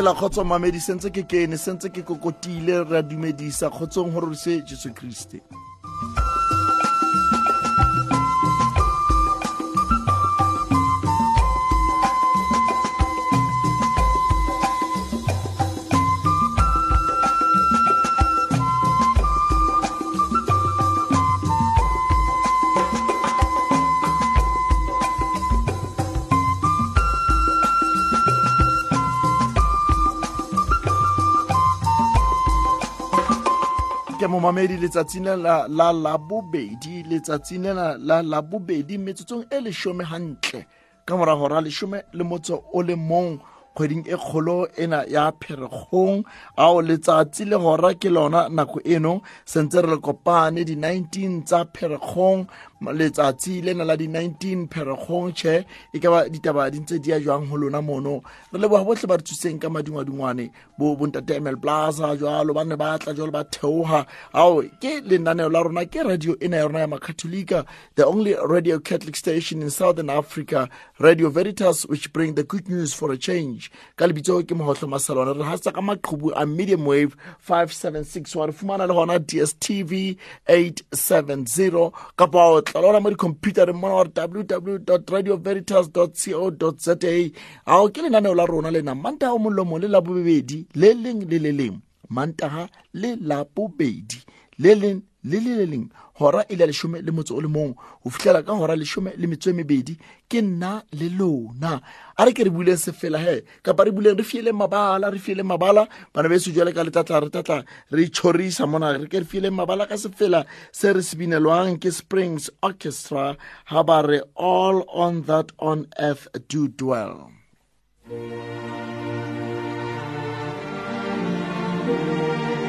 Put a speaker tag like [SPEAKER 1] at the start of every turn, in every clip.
[SPEAKER 1] hela kgotso mamedi sentse ke kene sentse ke kokotile re a dumedisa kgotsong gore se jesu kriste momamedi letsatsing la la labobedi letsatsing lena la labobedi metsotsong e leshome hantle ka mora hora leshome le motso o le mong kgweding e kgolo ena ya pherekgong ao letsatsi le hora ke lona nako eno sentse re le kopane di-19 tsa pherekgong letsatsi lena la di-19 pherekgong tšhe e ka ba ditaba di ntse di ya jwang ho lona mono? Re ba re ka bo emel plaza ba ne ba tla ba ke la rona ke radio ena ya rona ya makatholika the only radio catholic station in southern africa radio veritas which bring the good news for a change. Ka lebitso ke mohohlo maselwane re hatsa ka maqhubu a medium wave 576 wa re fumana le dstv 870 kapa o tlalona mo dicomputereng mona gore re www radio veritas co za. Ao ke lenaneo la rona lena mantaga o molomo le la bobedi le leng le le leng. Mantaga le la bobedi le leng le le le leng hora e le leshome le motso o le mong. Ho fihlela ka hora leshome le metso e mebedi ke nna le lona. A re ke re buleng se fela he kapa re buleng re fiele mabala re fiele mabala. Bana be se jwale ka letatla re tatla re itshorisa mona re ke re fiele mabala ka sefela se re se binelwang ke springs orchestra. Ha ba re all on that on earth do dwell.
[SPEAKER 2] thank you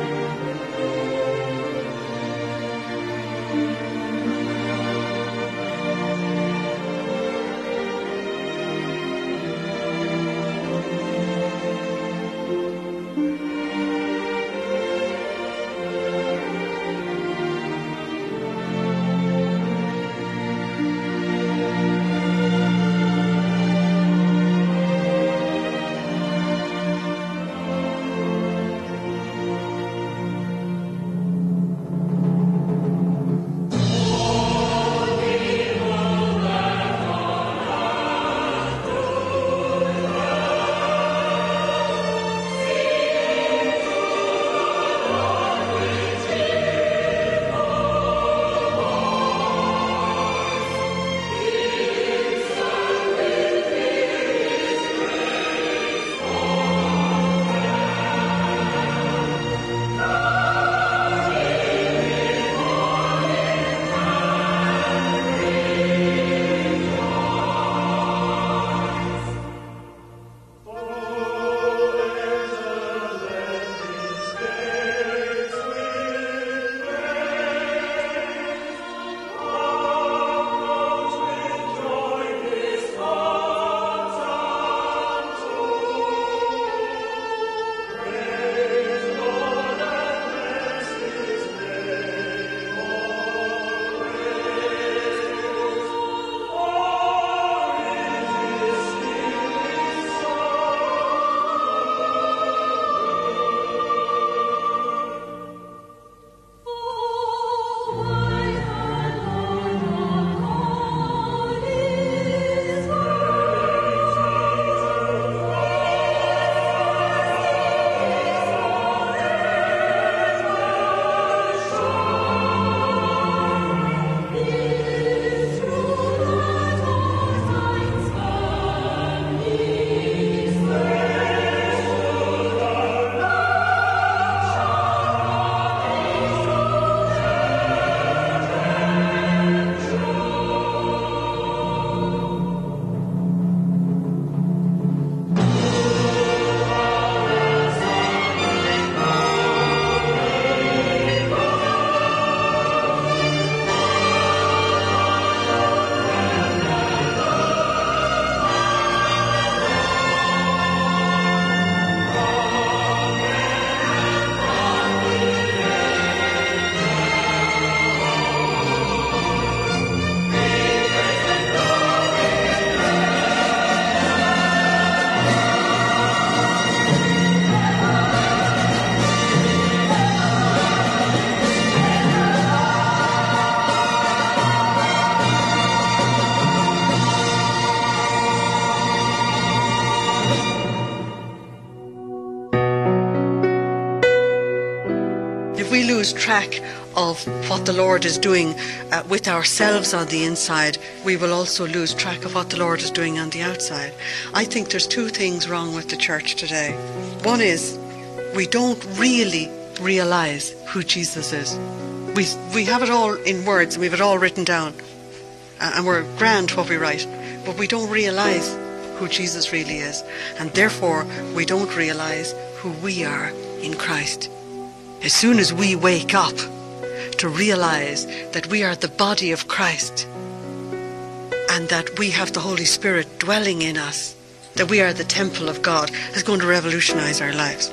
[SPEAKER 2] of what the Lord is doing uh, with ourselves on the inside, we will also lose track of what the Lord is doing on the outside. I think there's two things wrong with the church today. One is we don't really realize who Jesus is. We, we have it all in words and we have it all written down. Uh, and we're grand what we write, but we don't realize who Jesus really is. And therefore, we don't realize who we are in Christ. As soon as we wake up to realize that we are the body of Christ and that we have the Holy Spirit dwelling in us, that we are the temple of God, is going to revolutionize our lives.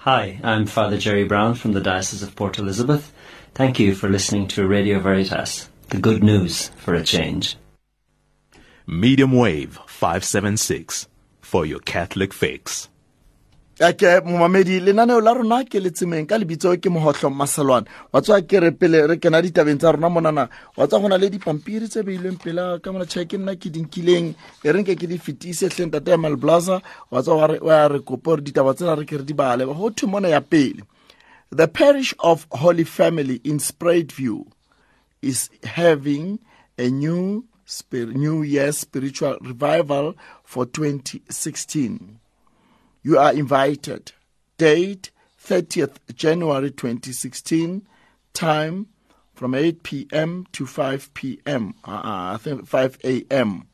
[SPEAKER 3] Hi, I'm Father Jerry Brown from the Diocese of Port Elizabeth. Thank you for listening to Radio Veritas, the good news for a change.
[SPEAKER 4] Medium wave 576 for your Catholic fix.
[SPEAKER 1] ake momamedi lenaneo la rona ke letsemeng ka lebitso ke mohohlo maselwane wa tswa ke re pele re kena ditabeng tsa rona monana wa tswa go na le dipampiri tse beilweng pela ka mona tšha ke nna ke dinkileng e reng ke ke di fetise tlheng tate ya malblaza wa tswa wa re kope gore ditaba tsena re ke re di bale go thwe mona ya pele the parish of holy family in View is having a new new year spiritual revival for 2016 you are invited. Date 30th January 2016. Time from 8 p.m. to 5 p.m. Uh, I think 5 a.m.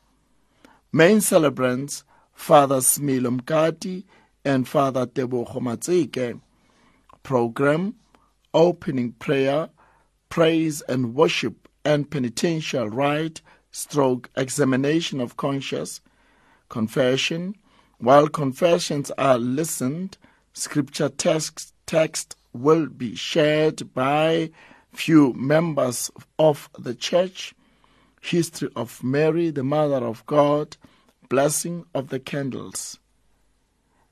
[SPEAKER 1] Main celebrants Father Smilo Mkati and Father Tebo Matseke. Program Opening Prayer, Praise and Worship and Penitential Rite, Stroke Examination of Conscience, Confession, while confessions are listened, scripture text, text will be shared by few members of the church, history of Mary, the Mother of God, blessing of the candles.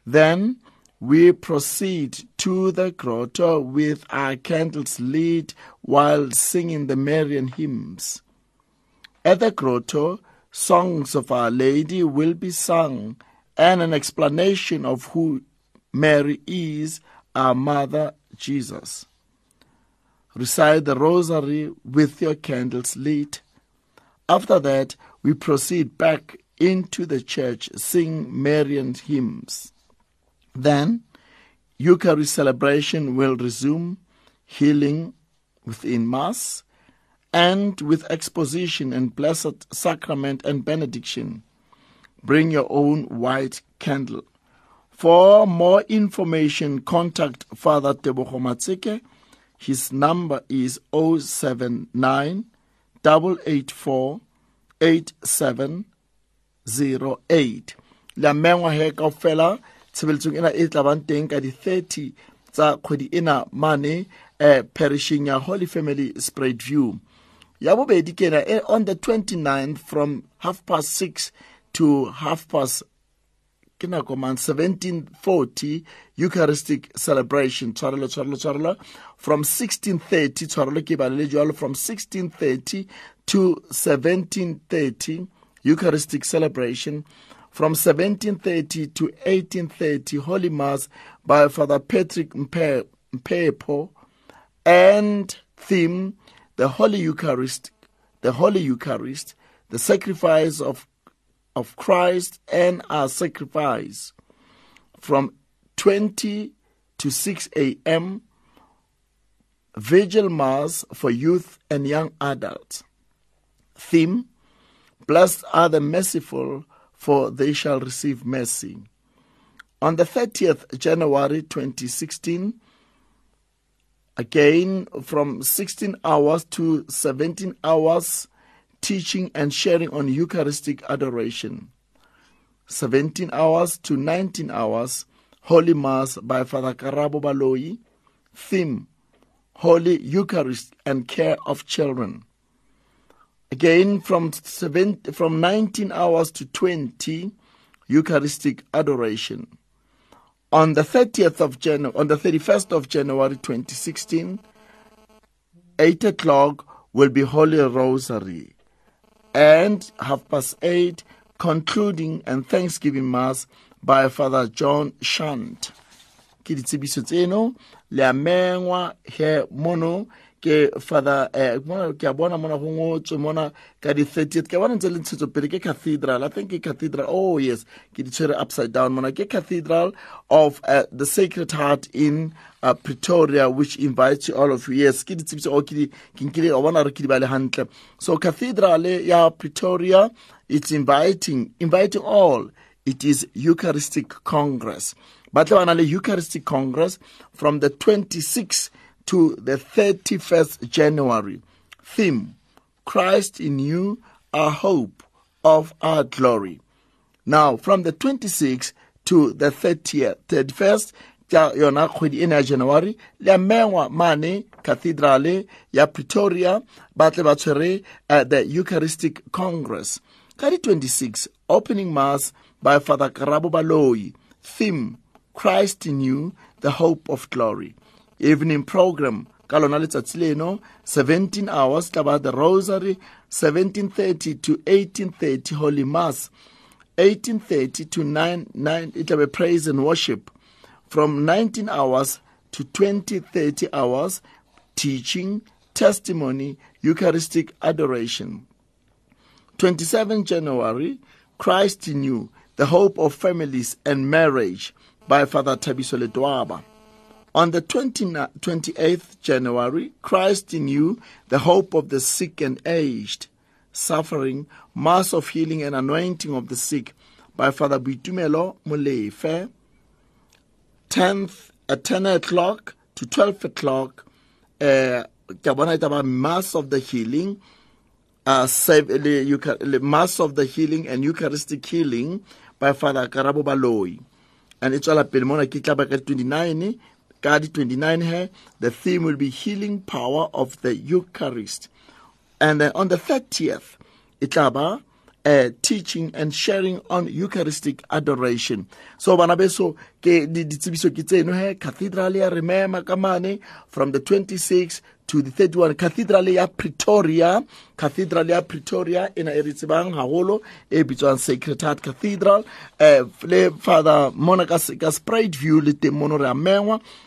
[SPEAKER 1] Then we proceed to the grotto with our candles lit while singing the Marian hymns. At the grotto, songs of Our Lady will be sung and an explanation of who Mary is, our mother Jesus. Recite the rosary with your candles lit. After that, we proceed back into the church, sing Marian hymns. Then, Eucharist celebration will resume, healing within Mass, and with exposition and blessed sacrament and benediction. Bring your own white candle. For more information, contact Father Tebogo Matseke. His number is 079 884 8708. la mengwa he ka fela tshebeletsong ena e tla bang teng ka di-30 tsa kgwedi ena mane eh, perishing holy family spread view ya bobedi kena eh, on the 29th from half past 6 to half past ke nako man 1740 eucharistic celebration. Tshwarelo tshwarelo tshwarelo. From 1630 tshwarelo ke from 1630 to 1730 eucharistic celebration. From 1730 to 1830 holy mass by father patrick mpepo. And theme the holy eucharist the holy eucharist the sacrifice of of Christ and our sacrifice from 20 to 6 a.m. Vigil Mass for youth and young adults. Theme Blessed are the merciful, for they shall receive mercy. On the 30th January 2016, again from 16 hours to 17 hours, teaching and sharing on Eucharistic adoration. 17 hours to 19 hours, Holy Mass by Father Karabo Baloi. Theme Holy Eucharist and Care of Children. Again, from, from 19 hours to 20, Eucharistic adoration. On the 30th of January, on the 31st of January 2016, 8 o'clock will be Holy Rosary and half past eight, concluding and Thanksgiving Mass by Father John Shant. Ke tseno le he mono ke father eh ke a bona mona go ngotswe mona ka di 30th ke bona ntse le ntshetso pele ke cathedral. I think ke cathedral. Oh yes ke di tshwere upside down mona. Ke cathedral of uh, the sacred heart in uh, pretoria which invites all of you. Yes so cathedral ya pretoria it's inviting inviting all. It is eucharistic congress. Ba tle eucharistic congress from the 26th to the 31st January. Theme Christ in you, our hope of our glory. Now, from the 26th to the 30th, 31st, ya yona kgwedi ena ya january le mengwa mane cathedrale ya pretoria ba tle ba tshwere uh, the eucharistic congress ka di 26 opening mass by father karabo baloi theme christ in you the hope of glory evening program ka lona letsatsi leno 17 hours tla ba the rosary 1730 to 1830 holy mass. 1830 to 9 9 it will be praise and worship. From 19 hours to 20 30 hours teaching testimony eucharistic adoration. 27 january christ in you the hope of families and marriage by father tabiso letwaba on the 20, 28th January, Christ in You, the hope of the sick and aged, suffering, Mass of Healing and Anointing of the Sick by Father Bitumelo Muleife. 10th at 10 o'clock to 12 o'clock, uh, Mass of the Healing, uh, save, Mass of the Healing and Eucharistic Healing by Father Karabo Baloi. And it's all up in Mona Kitlaba 29 God 29 here, the theme will be healing power of the Eucharist. And then on the 30th, itaba uh, teaching and sharing on Eucharistic adoration. So bana beso ke ditsebiso ke tseno he cathedral ya kamane from the 26 to the 31 cathedral Pretoria cathedral Pretoria ena e re tsebang haholo e bitswang Sacred Heart Cathedral eh father mona ka view le teng mono re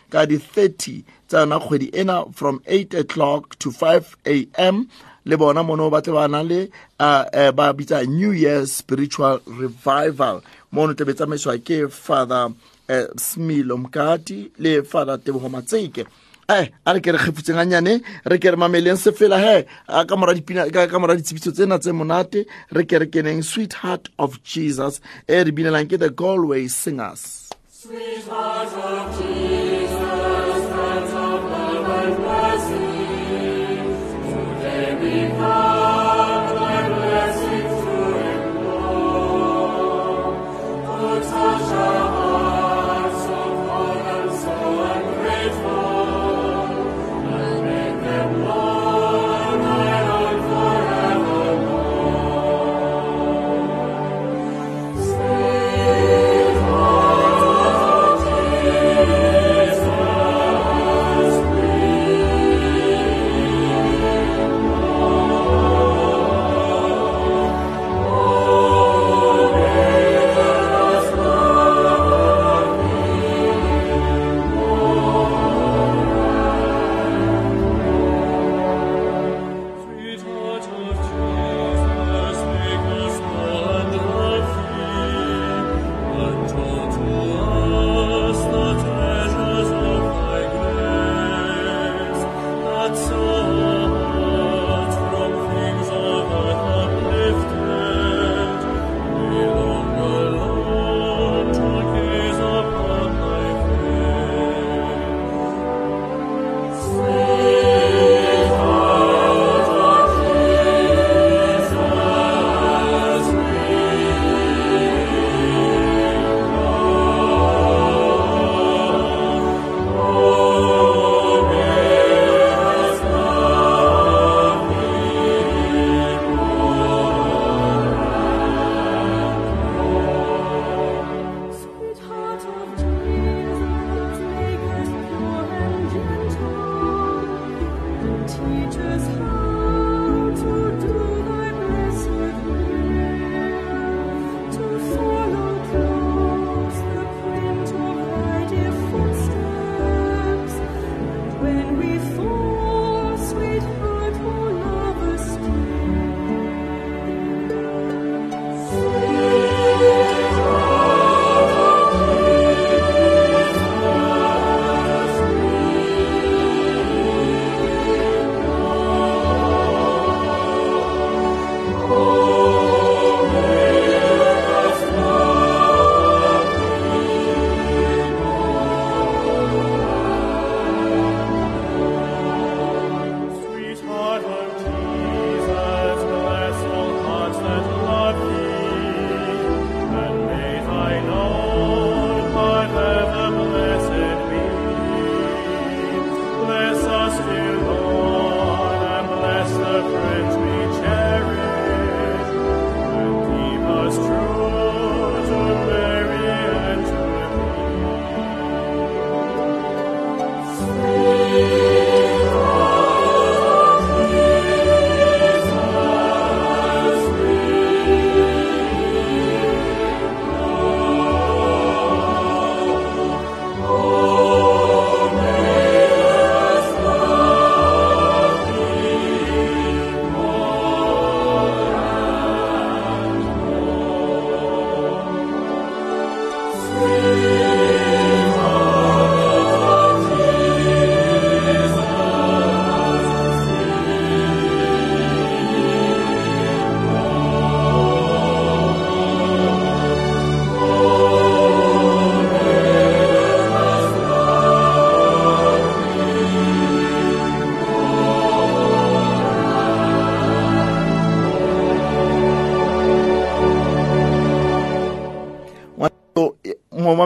[SPEAKER 1] ka di 30 tsa kgwedi ena from 8 o'clock to 5 am le bona mono ba tle ba na le ba bitsa new year spiritual revival. Mono tebe tsamaiswa ke father uh, smilo mkati le father tebogo matseke. Eh a re ke re kgefutseng ganyane re ke re mameleng se fela he ka mora tsena tse monate re ke re keneng sweetheart of jesus e re binelang ke the galway singers.
[SPEAKER 5] Sweetheart of Jesus,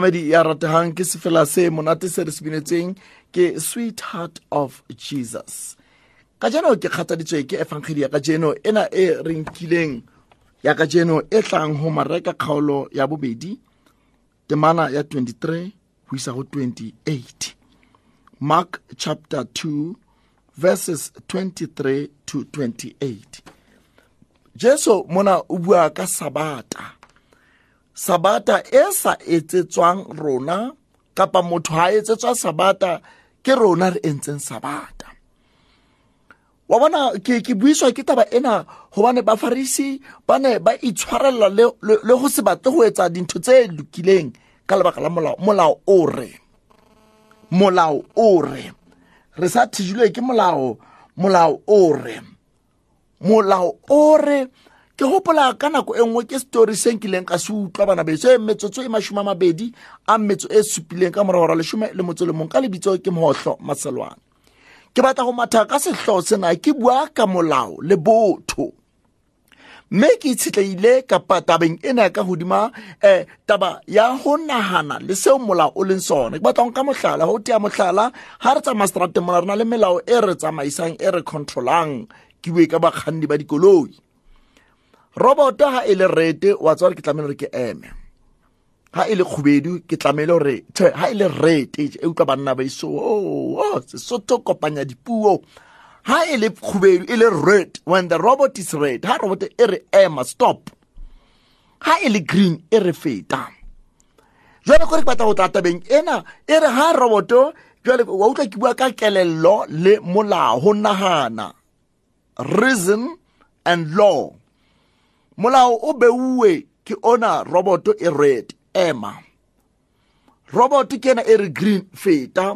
[SPEAKER 1] momamedi ya ratehang ke sefela se monate se re se binetseng ke sweetheart of jesus. Ka jeno ke kgathaditswe ke efangedi ya ka jeno ena e re nkileng ya ka jeno e tlang ho mareka kgaolo ya bobedi temana ya 23 ho isa go 28 mark chapter 2 verses 23 to 28 jesu mona o bua ka sabata sabata e sa etsetswang rona kapa motho ha etsetswa sabata ke rona re entseng sabata. Wa bona ke ke buiswa ke taba ena hobane bafarisi ba ne ba itshwarella le, le, le go se batle go etsa dintho tse lokileng ka lebaka la molao molao o re. Molao o re. Re sa thijilwe ke molao molao o re. Molao o re ke gopola ka nako e nngwe ke story se nkileng ka se utlwa bana beso e metsotso e mashome a mabedi a metso e supileng ka morago ra leshome le motso le mong. Ka lebitso ke mogotlho maselwane. Ke batla go matha ka setlhogo sena ke bua ka molao le botho. Mme ke itshetleile kapa tabeng ena ka godima um taba ya go nagana le seo molao o leng sone ke batlang ka motlhala go tea motlhala ga re tsamaya seterateng mona re na le melao e re tsamaisang e re controlang. Ke bue ka bakganni ba dikoloi roboto ha e le rete wa tswa re ke tlamehile gore ke eme. Ha e le khubedu ke tlamehile gore tjhe ha e le rete e utlwa banna ba iso oh, oh, sesotho kopanya dipuo. Ha e le khubedu e le red when the robot is red ha robot e re ema stop. Ha e le green e re feta. Jwale ko re ke batla go tla tabeng ena e re ha roboto jwale wa utlwa ke bua ka kelello le molao go nagana reason and law molao o beuwe ke ona roboto e red ema robot ke ena e re green feta.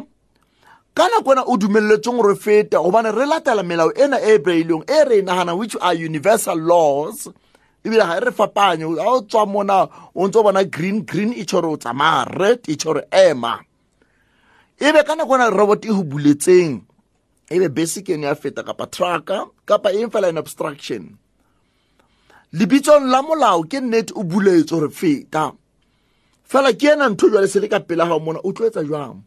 [SPEAKER 1] Ka nako ena o dumelletseng gore feta gobane re latela melao ena e beilweng e re e nagana which are universal laws. Ebile ga e re fapanye ga o tswa mona o ntse o bona green green e tšhore o tsamaya red e tšhore ema ebe ka nako ena robot e go buletseng ebe basic ene ya feta kapa trucka kapa eng fela in obstruction. Lebitsong la molao ke nnete o buletse gore feta. Fela ke ena ntho jwale se le ka pela gago mona o tloetsa jwang?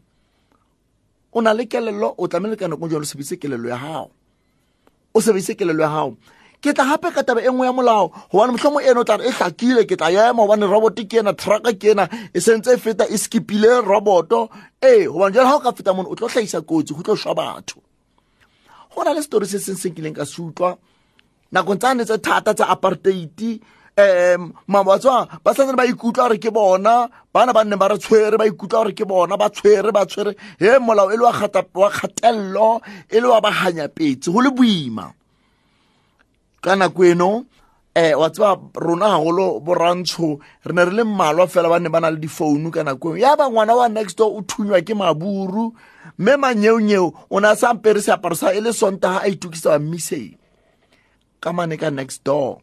[SPEAKER 1] O na le kelelo o tlamehile ka nako jalo o sebedise kelelo ya gago o sebedise kelelo ya gago ke tla gape ka taba e nngwe ya molao gobane motlhomo eno o tla re e tlhakile ke tla ema gobane robot ke ena traka ke ena e sentse e feta e skipile roboto. Ee gobane jale ga o ka feta mone o tlo tlhaisa kotsi go tlo šwa batho. Go na le setori se seng se nkileng ka se utlwa nakong tsane tse thata tsa apartheid um mabatswa ba santsene ba ikutlwa gore ke bona bana ba nne ba re tshwere ba ikutlwa gore ke bona ba tshwere ba tshwere. He molao e le wa kgatelelo e le wa baganyapetse go le boima. Ka nako eno eh wa tseba rona gagolo borantsho re ne re le mmalwa fela ba ne ba na le difounu ka nako eo. Ya ba ngwana wa next door o thunywa ke maburu mme manyeonyeo o ne a sa mpere seaparo sa e le sontaga a itukisa wa mmiseng ka mane ka next door.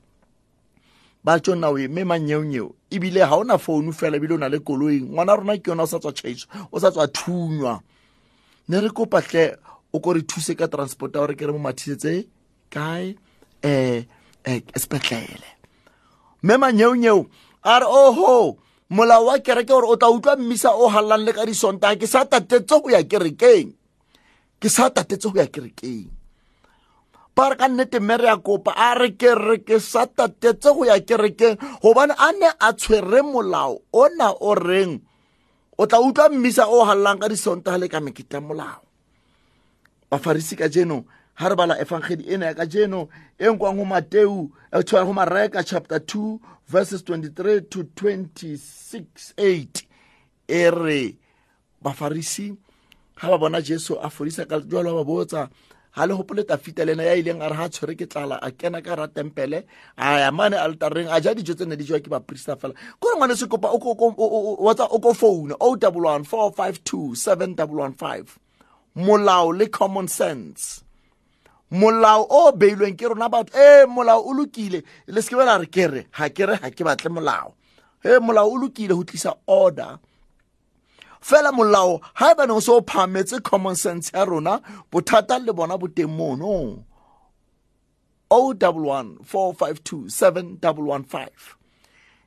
[SPEAKER 1] Ba tso nawe mme manyeonyeo ebile ga o na founu fela ebile o na le koloi ngwana rona ke yona o sa tswa tšhaiso o sa tswa thunywa. Ne re kopa tle o ko re thuse ka transport ya gore ke re mo mathisetse kae? Um sepetlele. Mme manyeonyeo a re oho molao wa kereke gore o tla utlwa mmisa o galelang le ka disontaga ke sa tatetse go ya kerekeng. Ke sa tatetse go ya kerekeng ba re ka nnete mme re ya kopa a re ke re ke sa tatetse go ya kerekeng gobane a ne a tshwere molao ona o reng o tla utlwa mmisa o galelang ka disontaga le ka meketa molao. Bafarisi ka jeno ha re bala efangedi ena ya ka jeno e nkwang go mateu eh, go mareka chapter 2 verses 23 to 26 8 e re bafarisi ga ba bona jesu a fodisa ka jalo ba botsa ga le gopole tafita le ena ya ileng a re ga tshwere ke tlala a kena ka ra tempele a ya mane altareng a ja dijo tse ne di jewa ke baporista fela. Kore ngwane se kopa o ko- founa o double one four five two seven double one five. Molao le common sense. Molao o beilweng ke rona batho e molao o lokile. Le seke bela re ke re ga ke re ga ke batle molao. E molao o lokile go tlisa order fela molao ga e baneng se o phametse common sense ya rona bothata le bona bo teng mono. O double one four five two seven double one five.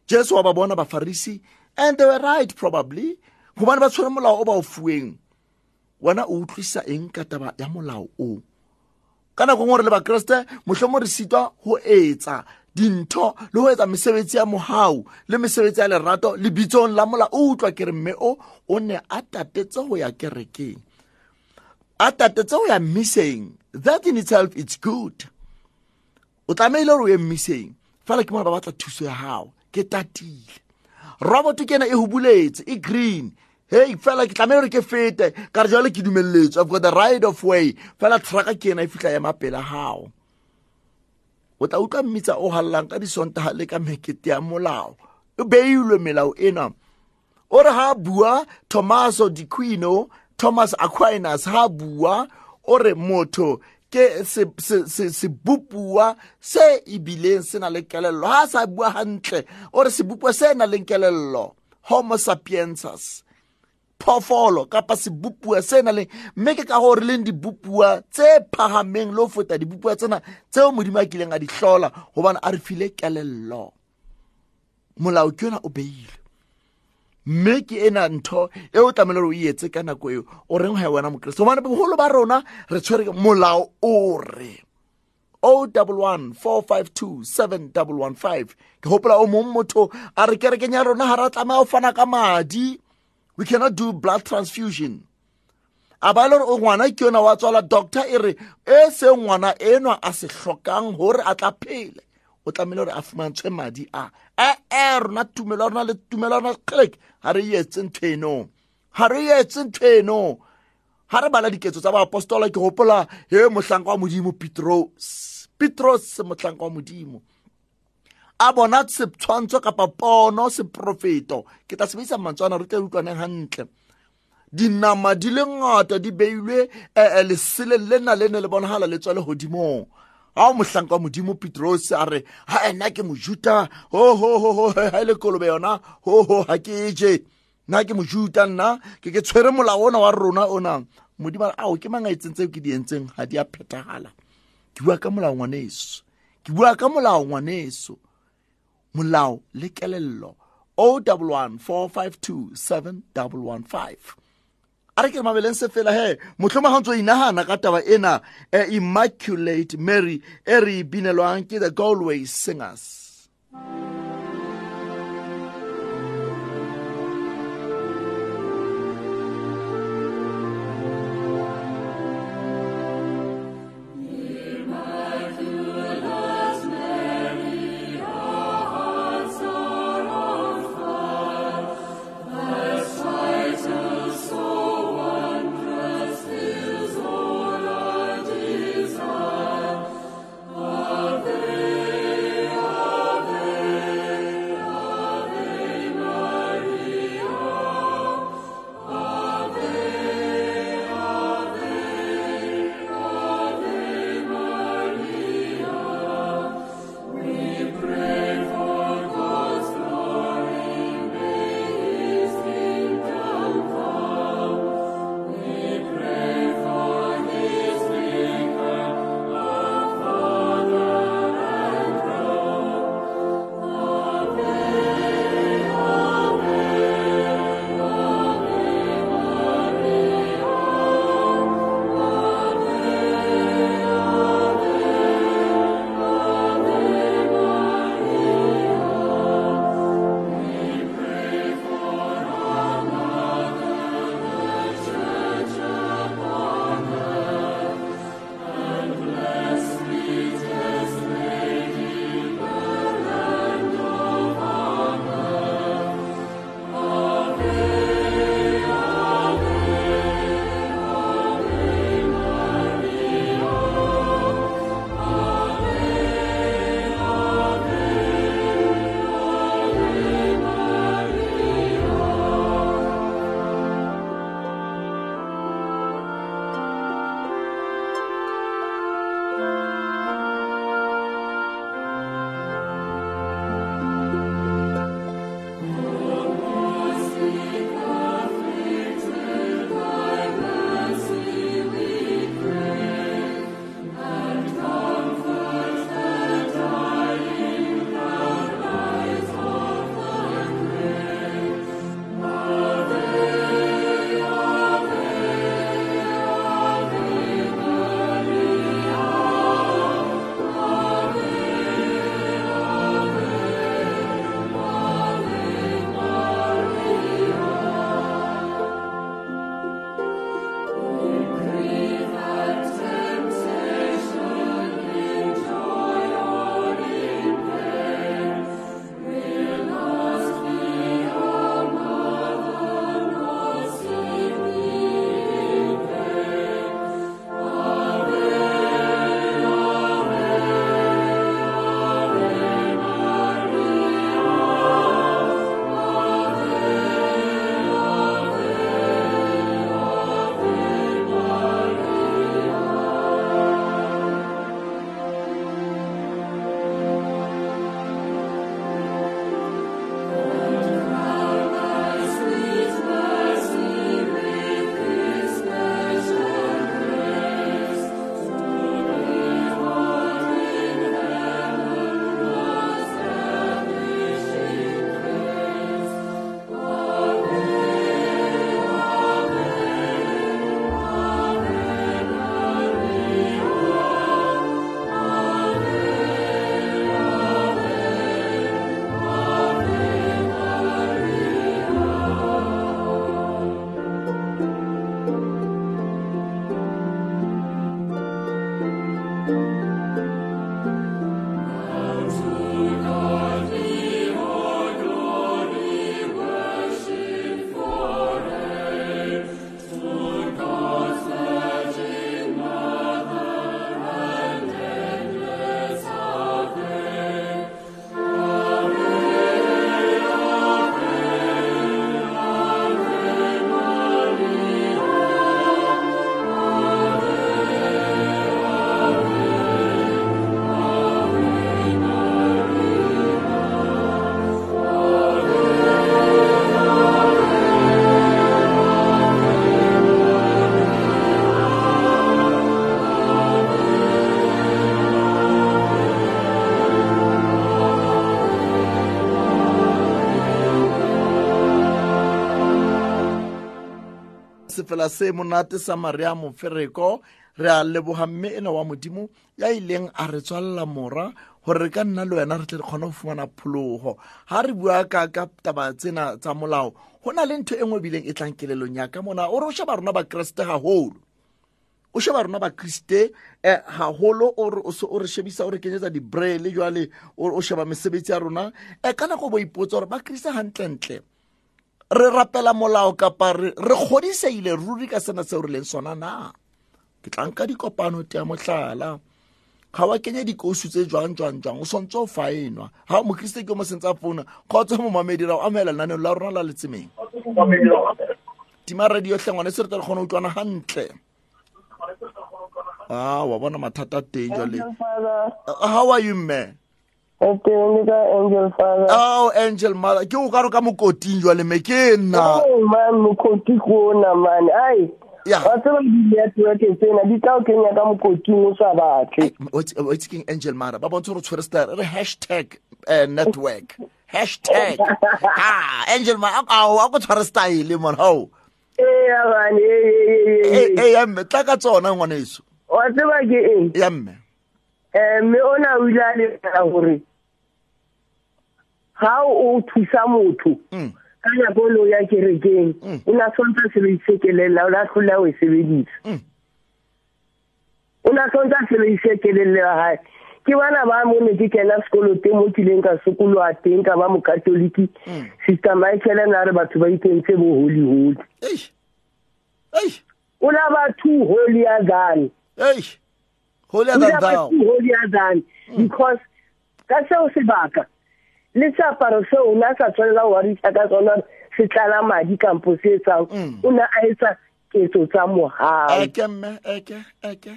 [SPEAKER 1] Jesu wa ba bona bafarisi and they were right probably gobane ba tshwere molao o ba o fueng. Wena o utlwisa eng ka taba ya molao o? Ka nako ngwe le bakreste mohlomong re sitwa go etsa dintho le go etsa mesebetsi ya mogau le mesebetsi ya lerato lebitsong la mola. O utlwa ke re mme o o ne a tatetse go ya kerekeng. A tatetse go ya mmiseng that in itself it's good. O tlameile gore o ye mmiseng fela ke mona ba batla thuso ya gago ke tatile. Robot ke ena e hubuletse e green. Hey fela ke tlameile gore ke fete. Ka re jale ke dumeletse i've got the right of way. Fela traka ke ena e fitlha ema pele gago o tla utlwa mmitsa o galelang ka disontaga le ka mekete ya molao. E beilwe melao ena. O re ga bua thomaso diquino thomas aquinas ga bua o re motho ke sebopua se, ebileng se na le kelello. Ga sa bua gantle o re sebopua se na leng kelello. Homo sapiensus phoofolo kapa sebopua se na leng mme ke ka gore leng dibopua tse phagameng le go feta dibopua tsena tseo modimo a kileng a di tlhola gobane a re file kelello. Molao ke yona o beile. Mme ke ena ntho e o tlamehile gore o etse ka nako eo o reng ga wena mokeresto gobane bogolo ba rona re tshwere molao o o double one four five two seven double one five. Ke gopola o mong motho a re kerekeng ya rona ga re a tlameya go fana ka madi we cannot do blood transfusion. A ba le gore o ngwana ke yona wa tswala doctor e re e se ngwana enwa a se tlhokang gore a tla phele. O tlamehile gore a fumantshwe madi a. Rona tumelo rona le tumelo rona click ga re etse ntho eno. Ga re etse ntho eno. Ga re bala diketso tsa baapostola ke gopola he mohlanka wa modimo petros petros mohlanka wa modimo a bona setshwantsho kapa pono seprofeto ke tla sebedisa matswana re tle utlwaneng gantle dinama di le ngata di beilwe um lesele lena le ne le bonagala le tswa le godimong ga o mohlanka wa modimo petros a re ga ena ke mojuta. Hohoho ga e le kolobe yona. Hoho ga ke je. Nna ke mojuta nna? Ke ke tshwere molao ona wa rona ona. Modimo ao ke mangaetseng tseo ke di entseng? Ga di a phethagala ke bua ka molao ngwaneso. Ke bua ka molao ngwaneso molao le kelello o double one four five two seven double one five. A re ke re mabeleng se fela he motlhoma ga ntse o inagana ka taba ena uh, immaculate mary e re binelwang ke the galway singers.
[SPEAKER 5] Ave, Ave,
[SPEAKER 1] Fela se monate sa maria mofereko re a leboga mme ena wa modimo ya ileng a re tswalela mora gore re ka nna le wena re tle re kgone go fumana phologo ga re bua ka ka taba tsena tsa molao go na le ntho e nngwe bileng e tlang kelelong yaka mona ore o sheba rona bakeresete gagolo o sheba rona bakriste um gagolo ore o o re shebisa o re kenyetsa dibraele jwale o o sheba mesebetsi ya rona. Um ka nako bo ipotsa gore bakriste gantlentle re rapela molao kapa re kgodiseile ruri ka sena seo re leng sona na? Ke tlanka dikopano tea motlhala ga wa kenya dikousu tse jwang jwang jwang o swantse o faenwa. Ga mokriste ke mo sentse a founa kgotsa momamedi ra o amela lenaneo la rona la letsemeng. Tima radio hle ngwane se re tle re kgone go utlwana gantle a wa bona mathata teng jwale.
[SPEAKER 6] Father,
[SPEAKER 1] how are you mme
[SPEAKER 6] e teng le ka angel father.
[SPEAKER 1] Oh angel mother ke o ka re ka mokoting jwale me ke nna.
[SPEAKER 6] Oh, man mokoti ko ona man. Ai
[SPEAKER 1] ya.
[SPEAKER 6] wa tseba di-network tsena di tla o kenya ka mokoting o sa batle.
[SPEAKER 1] What's king angel mother? Ba bontshe gore o tshwere star re hashtag uh, network. Hashtag. Ha angel mother ao a ko tshware style mon hao.
[SPEAKER 6] Ee man
[SPEAKER 1] e e ya mme tla ka tsona ngwaneso.
[SPEAKER 6] Wa tseba ke eng?
[SPEAKER 1] Ya mme.
[SPEAKER 6] Um mme ona o ile a lebala gore ga o thusa motho
[SPEAKER 1] Mm.
[SPEAKER 6] ka nako le o ya kerekeng
[SPEAKER 1] Mm.
[SPEAKER 6] o na tshwantse a sebedise kelello o la tlhola o e sebedisa.
[SPEAKER 1] Mm.
[SPEAKER 6] o na tshwantse a sebedise kelello ya gae ke bana ba mo ne ke kena sekolo teng mo kileng ka sokoloa teng ka ba mokatoliki
[SPEAKER 1] Mm.
[SPEAKER 6] sister michael na re batho ba ikentse bo holy holy
[SPEAKER 1] ei! Ei!
[SPEAKER 6] O la ba two holier than
[SPEAKER 1] ei! Holier
[SPEAKER 6] o
[SPEAKER 1] than
[SPEAKER 6] la ba
[SPEAKER 1] thou
[SPEAKER 6] two holier than because ka seo sebaka le seaparo seo o ne a sa tshwanela wa riša ka sona se tlala madi kampo se etsang
[SPEAKER 1] Mm.
[SPEAKER 6] o ne a etsa ketso tsa mogau
[SPEAKER 1] eke mme eke eke.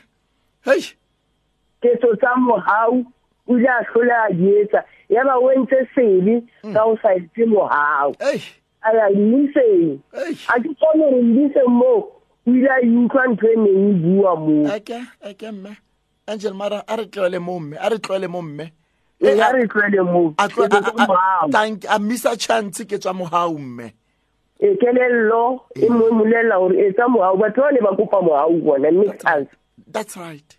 [SPEAKER 1] Hei!
[SPEAKER 6] Ketso tsa mogau o ile a tlhole a di etsa. Ya ba o entse sebe ka go sa etse mogau
[SPEAKER 1] ei
[SPEAKER 6] a ya mmiseng
[SPEAKER 1] ei
[SPEAKER 6] a ke kgone gore mmiseng moo o ile a utlwa ntho e neng e bua moo.
[SPEAKER 1] Eke eke mme. Angel mara a re tloele mo mme a re tloele mo mme.
[SPEAKER 6] E ya re tlwele moo
[SPEAKER 1] a tlo-
[SPEAKER 6] ketso
[SPEAKER 1] a-
[SPEAKER 6] tsa
[SPEAKER 1] a- a-
[SPEAKER 6] mogau
[SPEAKER 1] thank- a misa chance ke tswa mogau mme.
[SPEAKER 6] E kelello e mo molela gore etsa mogau batho ba ne ba kopa mogau bona mme chance
[SPEAKER 1] that's right.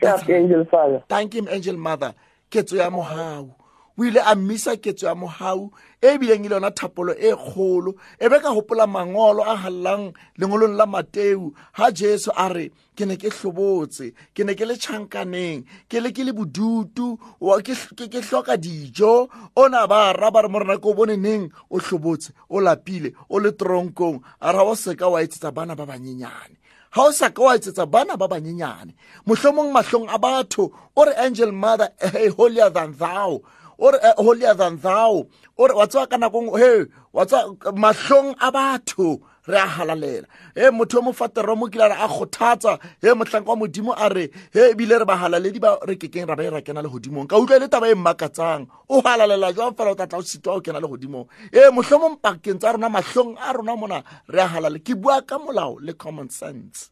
[SPEAKER 6] Sharp angel father.
[SPEAKER 1] Thank him angel mother. Ketso ya mogau o ile a mmisa ketso ya mogau e bileng e le yona thapolo e kgolo. E be ka gopola mangolo a galelang lengolong la mateu. Ga jesu a re ke ne ke hlobotse ke ne ke le tšhankaneng ke le ke le bodutu wa- ke ke- ke hloka dijo. O na ba ra ba re mo rena ke o bone neng o hlobotse o lapile o le toronkong a ra o seka wa etsetsa bana ba banyenyane. Ga o sa ka wa etsetsa bana ba banyenyane mohlomong mahlong a batho o re angel mother hey, holier than thou. O re eh, holier than thou. O re wa tseba ka nakong he wa tseba mahlong a batho re a halalela. He motho o mofatero mo kile a kgothatsa he mohlanka wa modimo a re he ebile re bahalaledi ba re kekeng ra ba e ra kena le godimong ka utlwa e le taba e mmakatsang o halalela jwang fela o tlatla o sitwa o kena le godimong ee mohlomong pakeng tsa rona mahlong a rona mona re a halale ke bua ka molao le common sense.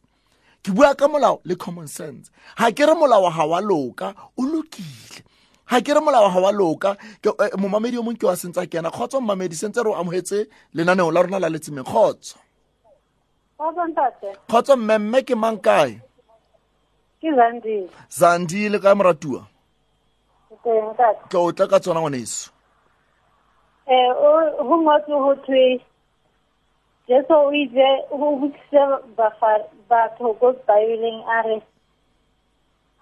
[SPEAKER 1] Ke bua ka molao le common sense. Ga ke re molao ga wa loka o lokile ga ke re molao ga wa loka. Ke- eh, momamedi o mongwe ke wa sentse a kena kgotsa momamedi sentse re o amogetse lenaneong la rona la letsemeng kgotso.
[SPEAKER 7] Kgotso ntate,
[SPEAKER 1] kgotso mmemme ke mang kae?
[SPEAKER 7] Ke Zandile.
[SPEAKER 1] zandile ka moratuwa?
[SPEAKER 7] Ke teng ntate.
[SPEAKER 1] ke o tla ka tsona ngwaneso.
[SPEAKER 7] Eh, o ho ngotswe ho thwe Jesu o ile ho botsitse bafa- batho ko Baebeleng a re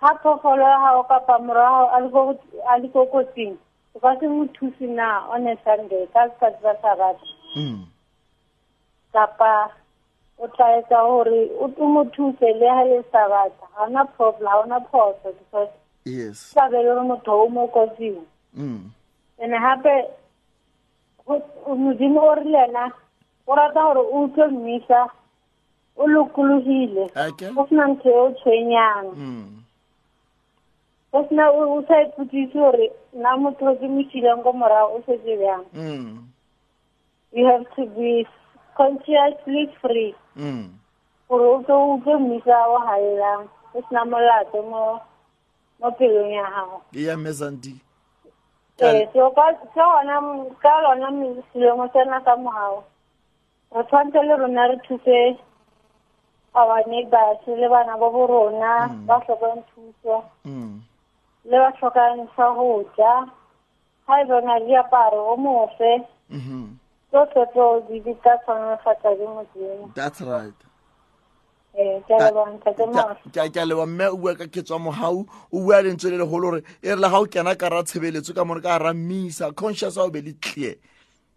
[SPEAKER 7] ha phoofolo ya hao kapa moro wa hao a le ko- a le ko kotsing o ka se mo thuse na on a Sunday ka letsatsi la Sabata
[SPEAKER 1] Mm.
[SPEAKER 7] kapa o tla etsa hore o o mo thuse le ha le Sabata ha ona problem ha ona phoso because
[SPEAKER 1] yes.
[SPEAKER 7] tla be e le hore motho o mo kotsing
[SPEAKER 1] Mm.
[SPEAKER 7] ene gape go- modimo o rile ena o rata gore o utlwe mmisa o lokologile
[SPEAKER 1] ake.
[SPEAKER 7] Go sena ntho e o tshwenyang
[SPEAKER 1] Mm.
[SPEAKER 7] Go sena o sa iputsise gore nna motho o ke mo sileng ko morago o setse bjang
[SPEAKER 1] Mm.
[SPEAKER 7] you have to be consciously free
[SPEAKER 1] Mm.
[SPEAKER 7] gore o tlo utlwe mmisa o galelang o sena molato mo mo pelong ya gago
[SPEAKER 1] ke ya
[SPEAKER 7] ee so ka ka ka lona selemo sena sa mogao re tshwanetse le rona re thuse our neighbors le bana ba bo rona ba tlhokang thuso
[SPEAKER 1] Mm.
[SPEAKER 7] Le ba tlhokang sa go ja ga e bona diaparo o mofe.
[SPEAKER 1] Mhm.
[SPEAKER 7] tsotlhe tseo di di ka tshwanefatsa di modimo.
[SPEAKER 1] That's right.
[SPEAKER 7] Ke a
[SPEAKER 1] ke ke leba mme o bua ka ketswa mogau o bua lentswe le legolo gore e re le ga o kena ka ra tshebeletso ka more ka ra mmisa conscious a o be le clear.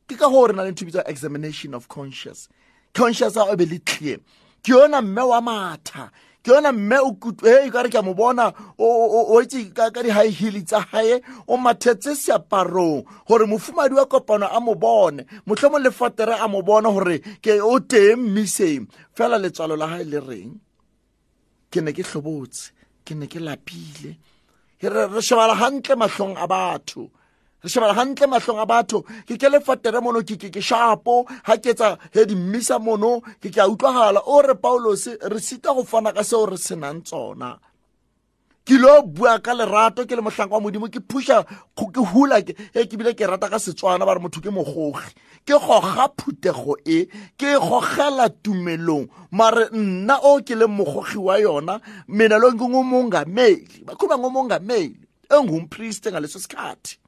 [SPEAKER 1] Ke ka go re na le ntho bitsa bitswa examination of conscious. Conscious a o be le clear. Ke yona mme wa matha ke yona mme e ka re ke a mo bona o- o ka ka di-high heel tsa gae o mathetse seaparong gore mofumadi wa kopano a mo bone motlho mo lefatere a mo bone gore ke o teng mmiseng fela letswalo la gae le reng? Ke ne ke tlhobotse ke ne ke lapile re re shebala hantle mahlong a batho re shebala hantle mahlong a batho. Ke ke lefatere mono ke ke shapo. Ha ke etsa he di mmisa mono ke ke a utlwagala o re paulos re sita go fana ka seo re senang tsona. Ke lo bua ka lerato ke le mohlanka wa modimo ke phusha go- ke hula e ke bile ke rata ka setswana ba re motho ke mogogi ke goga phutego e ke gogela tumelong. Mare nna o ke leng mogogi wa yona mina lo ngingumongameli bakhuluma ngomongameli engumpriste ngaleso sikhathi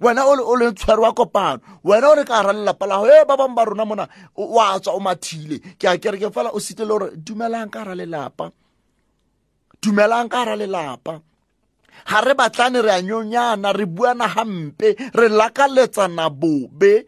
[SPEAKER 1] wena o le- o le tshware wa kopano. Wena o re ka gara lelapa lago e ba bangwe ba rona mona o wa tswa o mathile. Ke a kereke fela o sitele gore dumelang ka gara lelapa. Dumelang ka gara lelapa. Ga re batlane re a nyonyana re buana gampe re lakaletsana bobe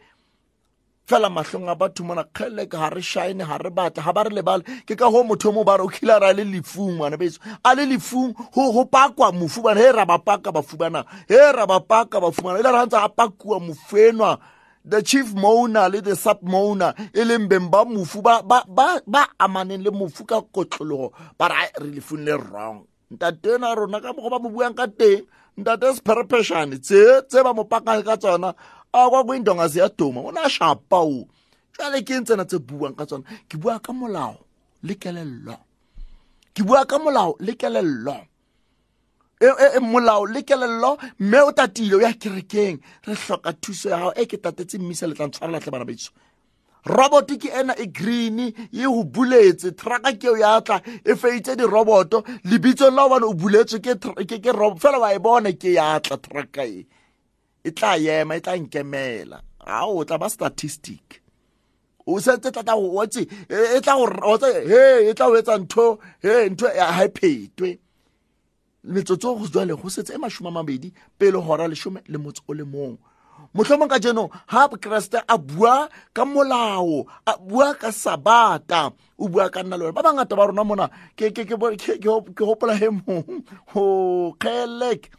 [SPEAKER 1] fela mahlong a batho mona kgeleke ga re shine ga re batla ga ba re lebale. Ke ka go motho o mo ba re o kile re a le lefung ngwana beso. A le lefung go pakwa mofu bana. He ra ba paka bafubana he ra ba paka bafumana e le re gantse a pakuwa mofenwa the chief mona le the sub mona e leng beng ba mofu ba, ba, ba, ba amaneng le mofu ka kotlologo ba re re lefung le wrong. Ntate ena rona ka mogo ba mo buang ka teng ntate sepherepešane tse tse ba mo pakang ka tsona a kwa kwindonga ziyaduma o na a shapa o jale ke ntse tsena tse buang ka tsona ke bua ka molao le kelello. Ke bua ka molao le kelello. E, e, e, molao le kelello mme o tatile o ya kerekeng. Re hloka thuso ya gago e ke tatetse mmisa le tlang ntshwara latlhe bana betso robot ke ena e green e go buletse. Traka keo ya tla e feitse diroboto. Lebitsong la obane o buletswe ke fela wa e bona ke ya tla traka e e tla ema e tla nkemela. Ao o tla ba statistic. O setse tla tla go otse e e tla go otse he e tla o etsa ntho he ntho ya ha e phetwe. Metsotso go jwale go setse e mashome a mabedi pele gora lesome le motse o le mong. Mohlomong ka jeno ha keresete a bua ka molao a bua ka sabata o bua ka nna le wena. Ba bangata ba rona mona ke ke- ke bo- ke- ke hop- ke hopola he mong. Ho kgelek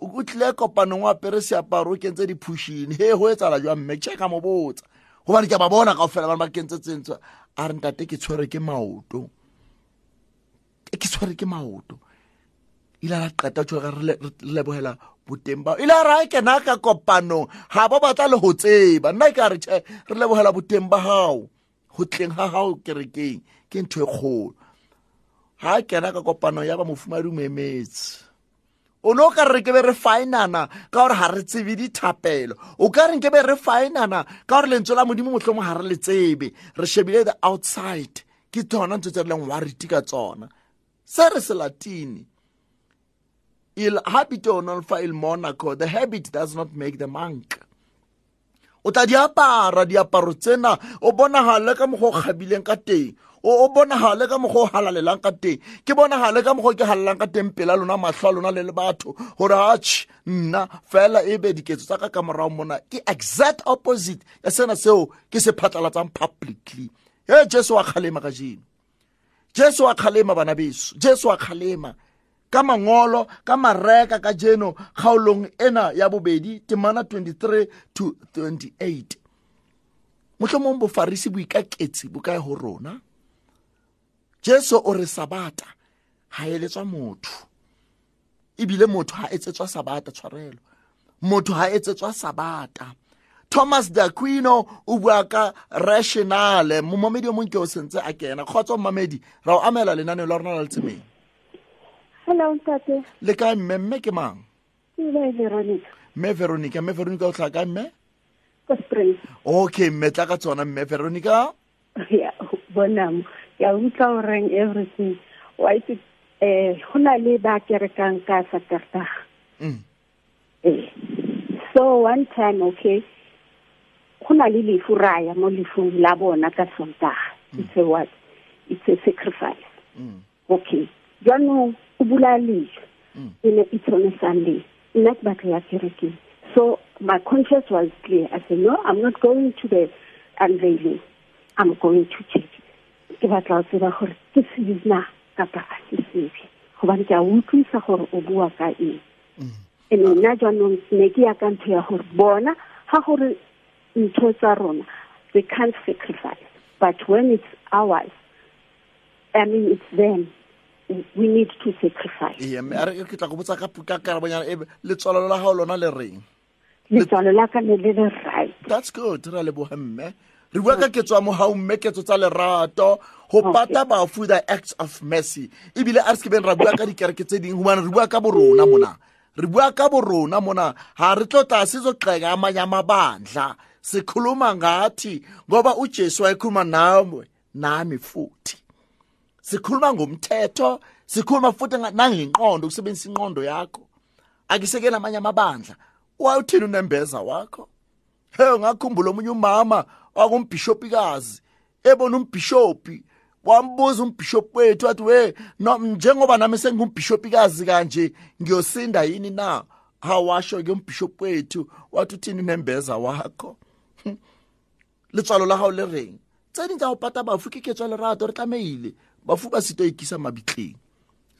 [SPEAKER 1] o tlile kopanong o apere seaparo o kentse diphušine he go etsala jwa mme ke ka mo botsa. Gobane ke a ba bona kao fela bane ba kentse tsentswe a re ntate ke tshwere ke maoto. Ke tshwere ke maoto. Ile ra qeta tho re le- re lebogela boteng bao ile ra kena ka kopanong ga ba batla le go tseba. Nna ka re tšhe re lebogela boteng ba gago go tleng ga gago kerekeng. Ke ntho e kgolo. Ga a kena ka kopanong ya ba mofumadi o mo emetse o ne o ka re ke be re fainana ka gore ga re tsebe dithapelo. O ka reng ke be re fainana ka gore lentswe la modimo motlhomo ga re le tsebe. Re shebile the outside. Ke tsona ntho tse re leng wariti ka tsona. Se re se latini il habito non fa il monaco the habit does not make the monk. O tla di apara diaparo tsena o bonagale ka mokgwa o kgabileng ka teng o o bonagale ka mokgwa o halalelang ka teng. Ke bonagale ka mokgwa o ke halalang ka teng pela lona matlho a lona le le batho. Gore atšh nna fela e be diketso tsa ka ka morago mona ke exact opposite ya sena seo ke se phatlalatsang publicly. E jesu wa kgalema ka jeno jesu wa kgalema bana beso. Jesu wa kgalema. Ka mangolo ka mareka ka jeno kgaolong ena ya bobedi temana 23 to 28 mohlomong bofarisi boikaketsi bo kae go rona? Jesu o re sabata ga eletswa motho. Ebile motho ga etsetswa sabata tshwarelo. Motho ga etsetswa sabata. Thomas de aquino o bua ka rationale. Momamedi o mongwe ke o sentse a kena. Kgotsa mmamedi ra o amela lenaneo la rona la letsemeng
[SPEAKER 8] hello ntate.
[SPEAKER 1] Le kae mme? Mme ke mang?
[SPEAKER 8] Ke le veronica.
[SPEAKER 1] Mme veronica. Mme veronica o tlhaa kae mme?
[SPEAKER 8] Ko springs
[SPEAKER 1] okay mme tla ka tsona mme veronica.
[SPEAKER 8] Ya bonamo ke a utlwa o reng everything wa itse um go na le ba kerekang ka saterdaga
[SPEAKER 1] Mm.
[SPEAKER 8] Eh. So one time, okay, go na le lefu raya mo lefung la bona ka sontaga. It's a what? It's a sacrifice.
[SPEAKER 1] Mm.
[SPEAKER 8] Okay. Jaanong o bula lefu.
[SPEAKER 1] Mm.
[SPEAKER 8] E ne it's on a Sunday. Nna ke batla ya kerekeng. So my conscience was clear. I said, no, I'm not going to the unveiling. I'm going to church. Ke batla go tseba gore ke sena kapa ga ke sebe. Gobane ke a utlwisa gore o bua ka eng. and nna jaanong ne ke ya ka ntho ya gore bona ga gore ntho tsa rona they can't sacrifice. But when it's ours i mean it's them. We need to sacrifice.
[SPEAKER 1] Ke tla go botsa ka ka karabonyana e letswalo la gao lona le reng?
[SPEAKER 8] Letswalo la ka ne le le right.
[SPEAKER 1] That's good ra a leboge mme re bua ka ketso ya mogau mme ketso tsa lerato. Go pata bafu the acts of mercy. Ebile a re sekebeng ra bua ka dikereke tse dingwe gobane re bua ka borona mona. Re bua ka borona mona. Ha re tlotla sizogxeka amanye amabandla sikhuluma ngathi ngoba ujesu wayekhuluma nawe nami futhi. Sikhuluma ngomthetho sikhuluma futhi nangenqondo ukusebenzisa inqondo yakho. Akisekeni amanye amabandla. Wawuthini unembeza wakho? He ngakhumbula omunye umama. Wakumbhishopikazi ebona umbhishophi wambuza umbhishophi wethu wathi we njengoba nami sengingumbhishopikazi kanje ngiyosinda yini na? Hawasho-ke umbhishophi wethu wathi uthini unembeza wakho? Letswalo la gago le reng? Tse ding tsa go pata bafu ke ketswa lerato re tlameile bafu ba sito ikisa mabitleng.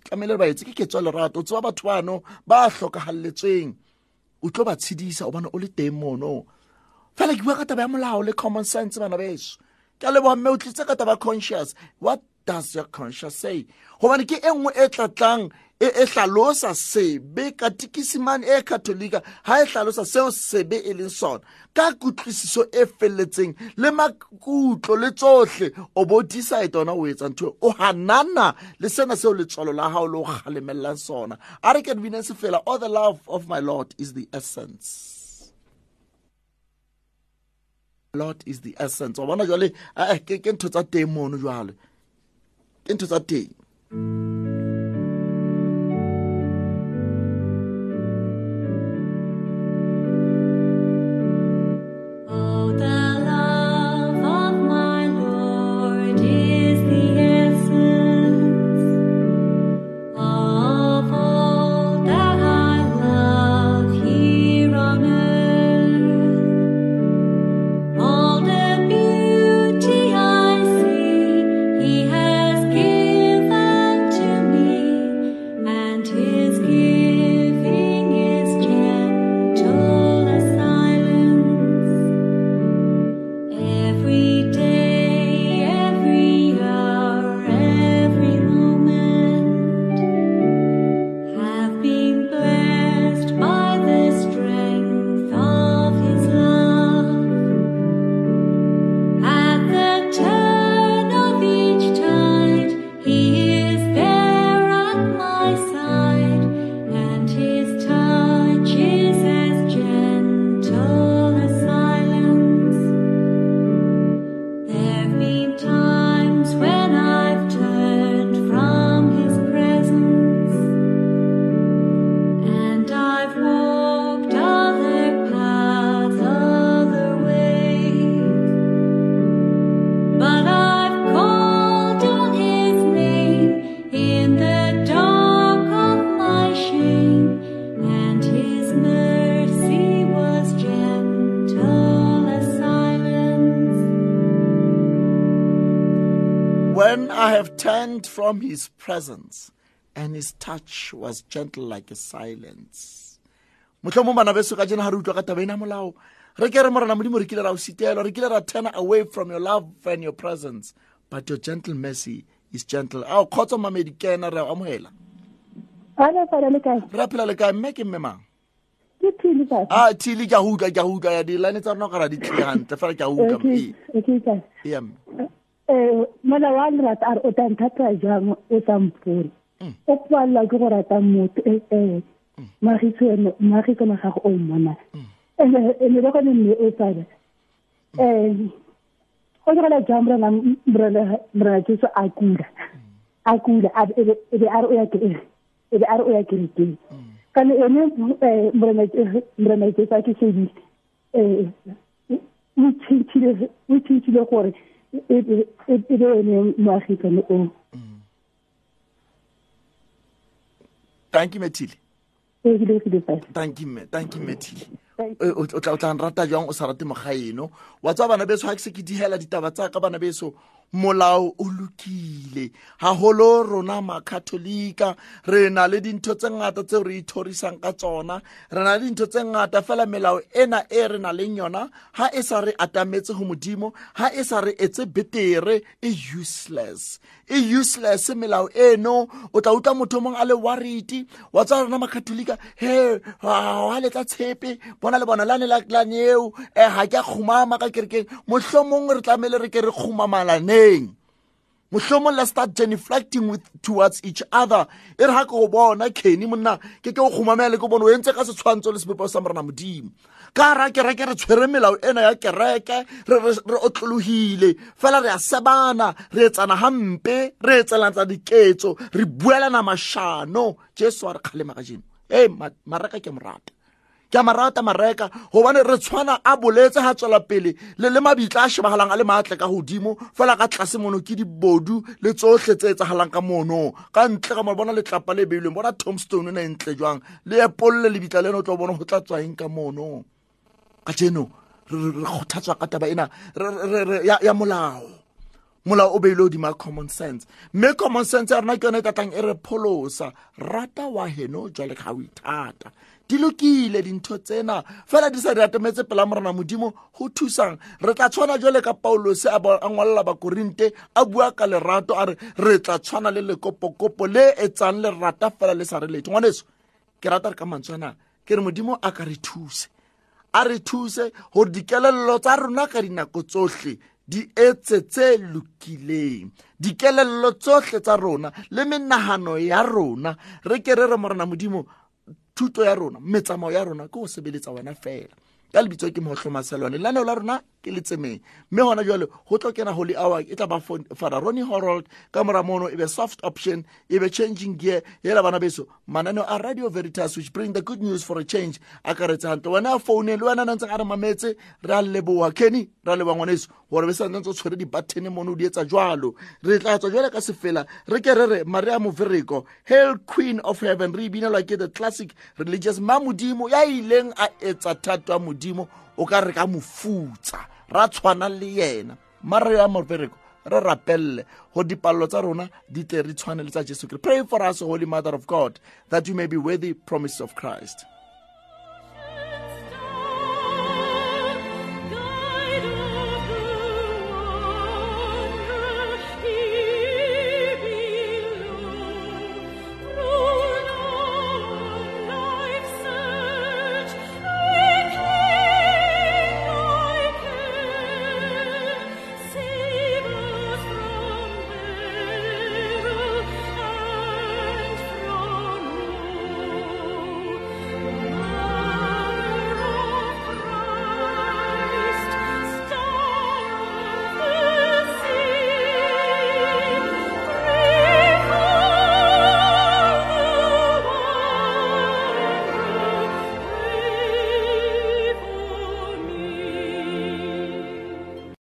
[SPEAKER 1] Tlamehile ba etse ke ketswa lerato o tseba batho bano ba tlhokagalletsweng o tlo ba tshedisa o bane o le teng mono. Fela ke bua ka taba ya molao le common sense bana beso. Ke a leboga mme o tlitse ka taba conscious. What does your conscious say? Gobane ke e nngwe e tlatlang e hlalosa sebe katikisimane e katolika ha e hlalosa seo sebe e leng sona. Ka kutlwisiso e felletseng le makutlo le tsohle o bo decide ona o etsa ntho o hanana le sena seo letswalo la hao le o kgalemellang sona. A re convenience fela all the love of my lord is the essence lord is the essence. Wa bona jwale eh, ke ke ntho tsa teng mono jwale? Ke ntho tsa teng
[SPEAKER 5] from his presence and his
[SPEAKER 1] touch was gentle like a silence. motlhomong bana beso ka jena ga re utlwa ka taba ena molao. Re ke re morana modimo re kile ra o sitela re kile ra turn away from your love and your presence but your gentle mercy is gentle. Ao kgotsa mamedi ke ena re amogela re a phela le kae? Mme ke
[SPEAKER 8] thile ka.
[SPEAKER 1] a thile ke a go utlwa ke a go utlwa ya dilane tsa rona go ra di tlile gantle fela ke a go utlwa
[SPEAKER 8] mola wa rata are o tan thata jang? O tsampuri mm. o kwala go rata motho e e mm. magitso ene gago o mona mm. eh, e le go ne o tsala e
[SPEAKER 9] o tsala jang bra bra bra ke so akula akula a e are o ya ke e e be are o ya eh, ke ke ne ene bra bra ke sa ke se di e o tshitile gore e be one moagikane o
[SPEAKER 1] thank you methile thank you me thank you methile o tla o tla nrata jang o sa rate mogaeno wa tswa bana beso ga ke se ke digela ditaba tsa ka bana beso molao o lokile. Gagolo rona makatholika re na le dintho tse ngata tseo re ithorisang ka tsona. Re na le dintho tse ngata fela melao ena e re na leng yona ga e sa re atametse go modimo ga e sa re etse betere e useless. E useless melao eno. O tla utlwa motho o mongwe a le wariti wa tswa rona makatholika he ga letla tshepe. Bona le bona lane laklane eo um ga ke a kgomama ka kerekeng. Mohlomong re tlamele re ke re kgomamalaneng mohlomong la start genuflecting with towards each other. E re ga ke go bona kenny monna ke ke o kgomamele ke bone o entse ka setshwantsho le sepepao sa morena modimo. Ka ra kereke re tshwere melao ena ya kereke re re- re otlologile fela re a sebana re etsana gampe re etselanatsa diketso re buelana mašano jesu a re kgalema ka jeno. E mareka ke morata ke a marata mareka gobane re tshwana a boletse ga tswela pele le le mabitla a shebagalang a le maatle ka godimo fela ka tlase mono ke dibodu le tsotlhe tse e tsagalang ka mono. Ka ntle ka mo bona letlapa le beilweng bona tomstone ne ntle jwang? Le epolole lebitla leno o tlo bona go tla tswaeng ka mono? Ka jeno re kgothatswa ka taba ena ya molao. Molao o beile hodima common sense. Mme common sense ya rona ke yone e tatlang e re pholosa. Rata wa heno jwale ka ga o ithata di lokile dintho tsena. Fela di sa di atametse pela morena modimo go thusang. Re tla tshwana jwale ka paulose a ngwalela bakorinte a bua ka lerato a re re tla tshwana le lekopokopo le etsang lerata fela le sa re letho. Ngwaneso ke rata re ka mantswana ke re modimo a ka re thuse. A re thuse gore dikelello tsa rona ka dinako tsohle di etse tse lokileng. Dikelello tsohle tsa rona le menagano ya rona re ke re morena modimo thuto ya rona metsamao ya rona ke go sebeletsa wena fela. Ka lebitso ke motlhomaselwane lenaneo la rona ke letsemeng mme gona jale go tlo kena holy hour e tla ba fara ronny horold ka mora mono e be soft option e be changing gear hela bana beso. Mananeo a radio veritas which bring the good news for a change a karetse gantle wena a foune le wena na ntseng a re mametse re a leboa kenny re a leboa ngwaneso gore be sa ntse o tshwere di-buttene mono o di etsa jalo re tla tswa jale ka sefela re ke re re maria movereko hail queen of heaven re binelwa ke the classic religious ma modimo ya ileng a etsa thato ya modimo o ka re ka mofutsa ra tshwana le yena. Maria movereko re rapelle go dipalelo tsa rona di tle re tshwane le tsa jesu christ. Pray for us holy mother of god that you may be worthy promise of christ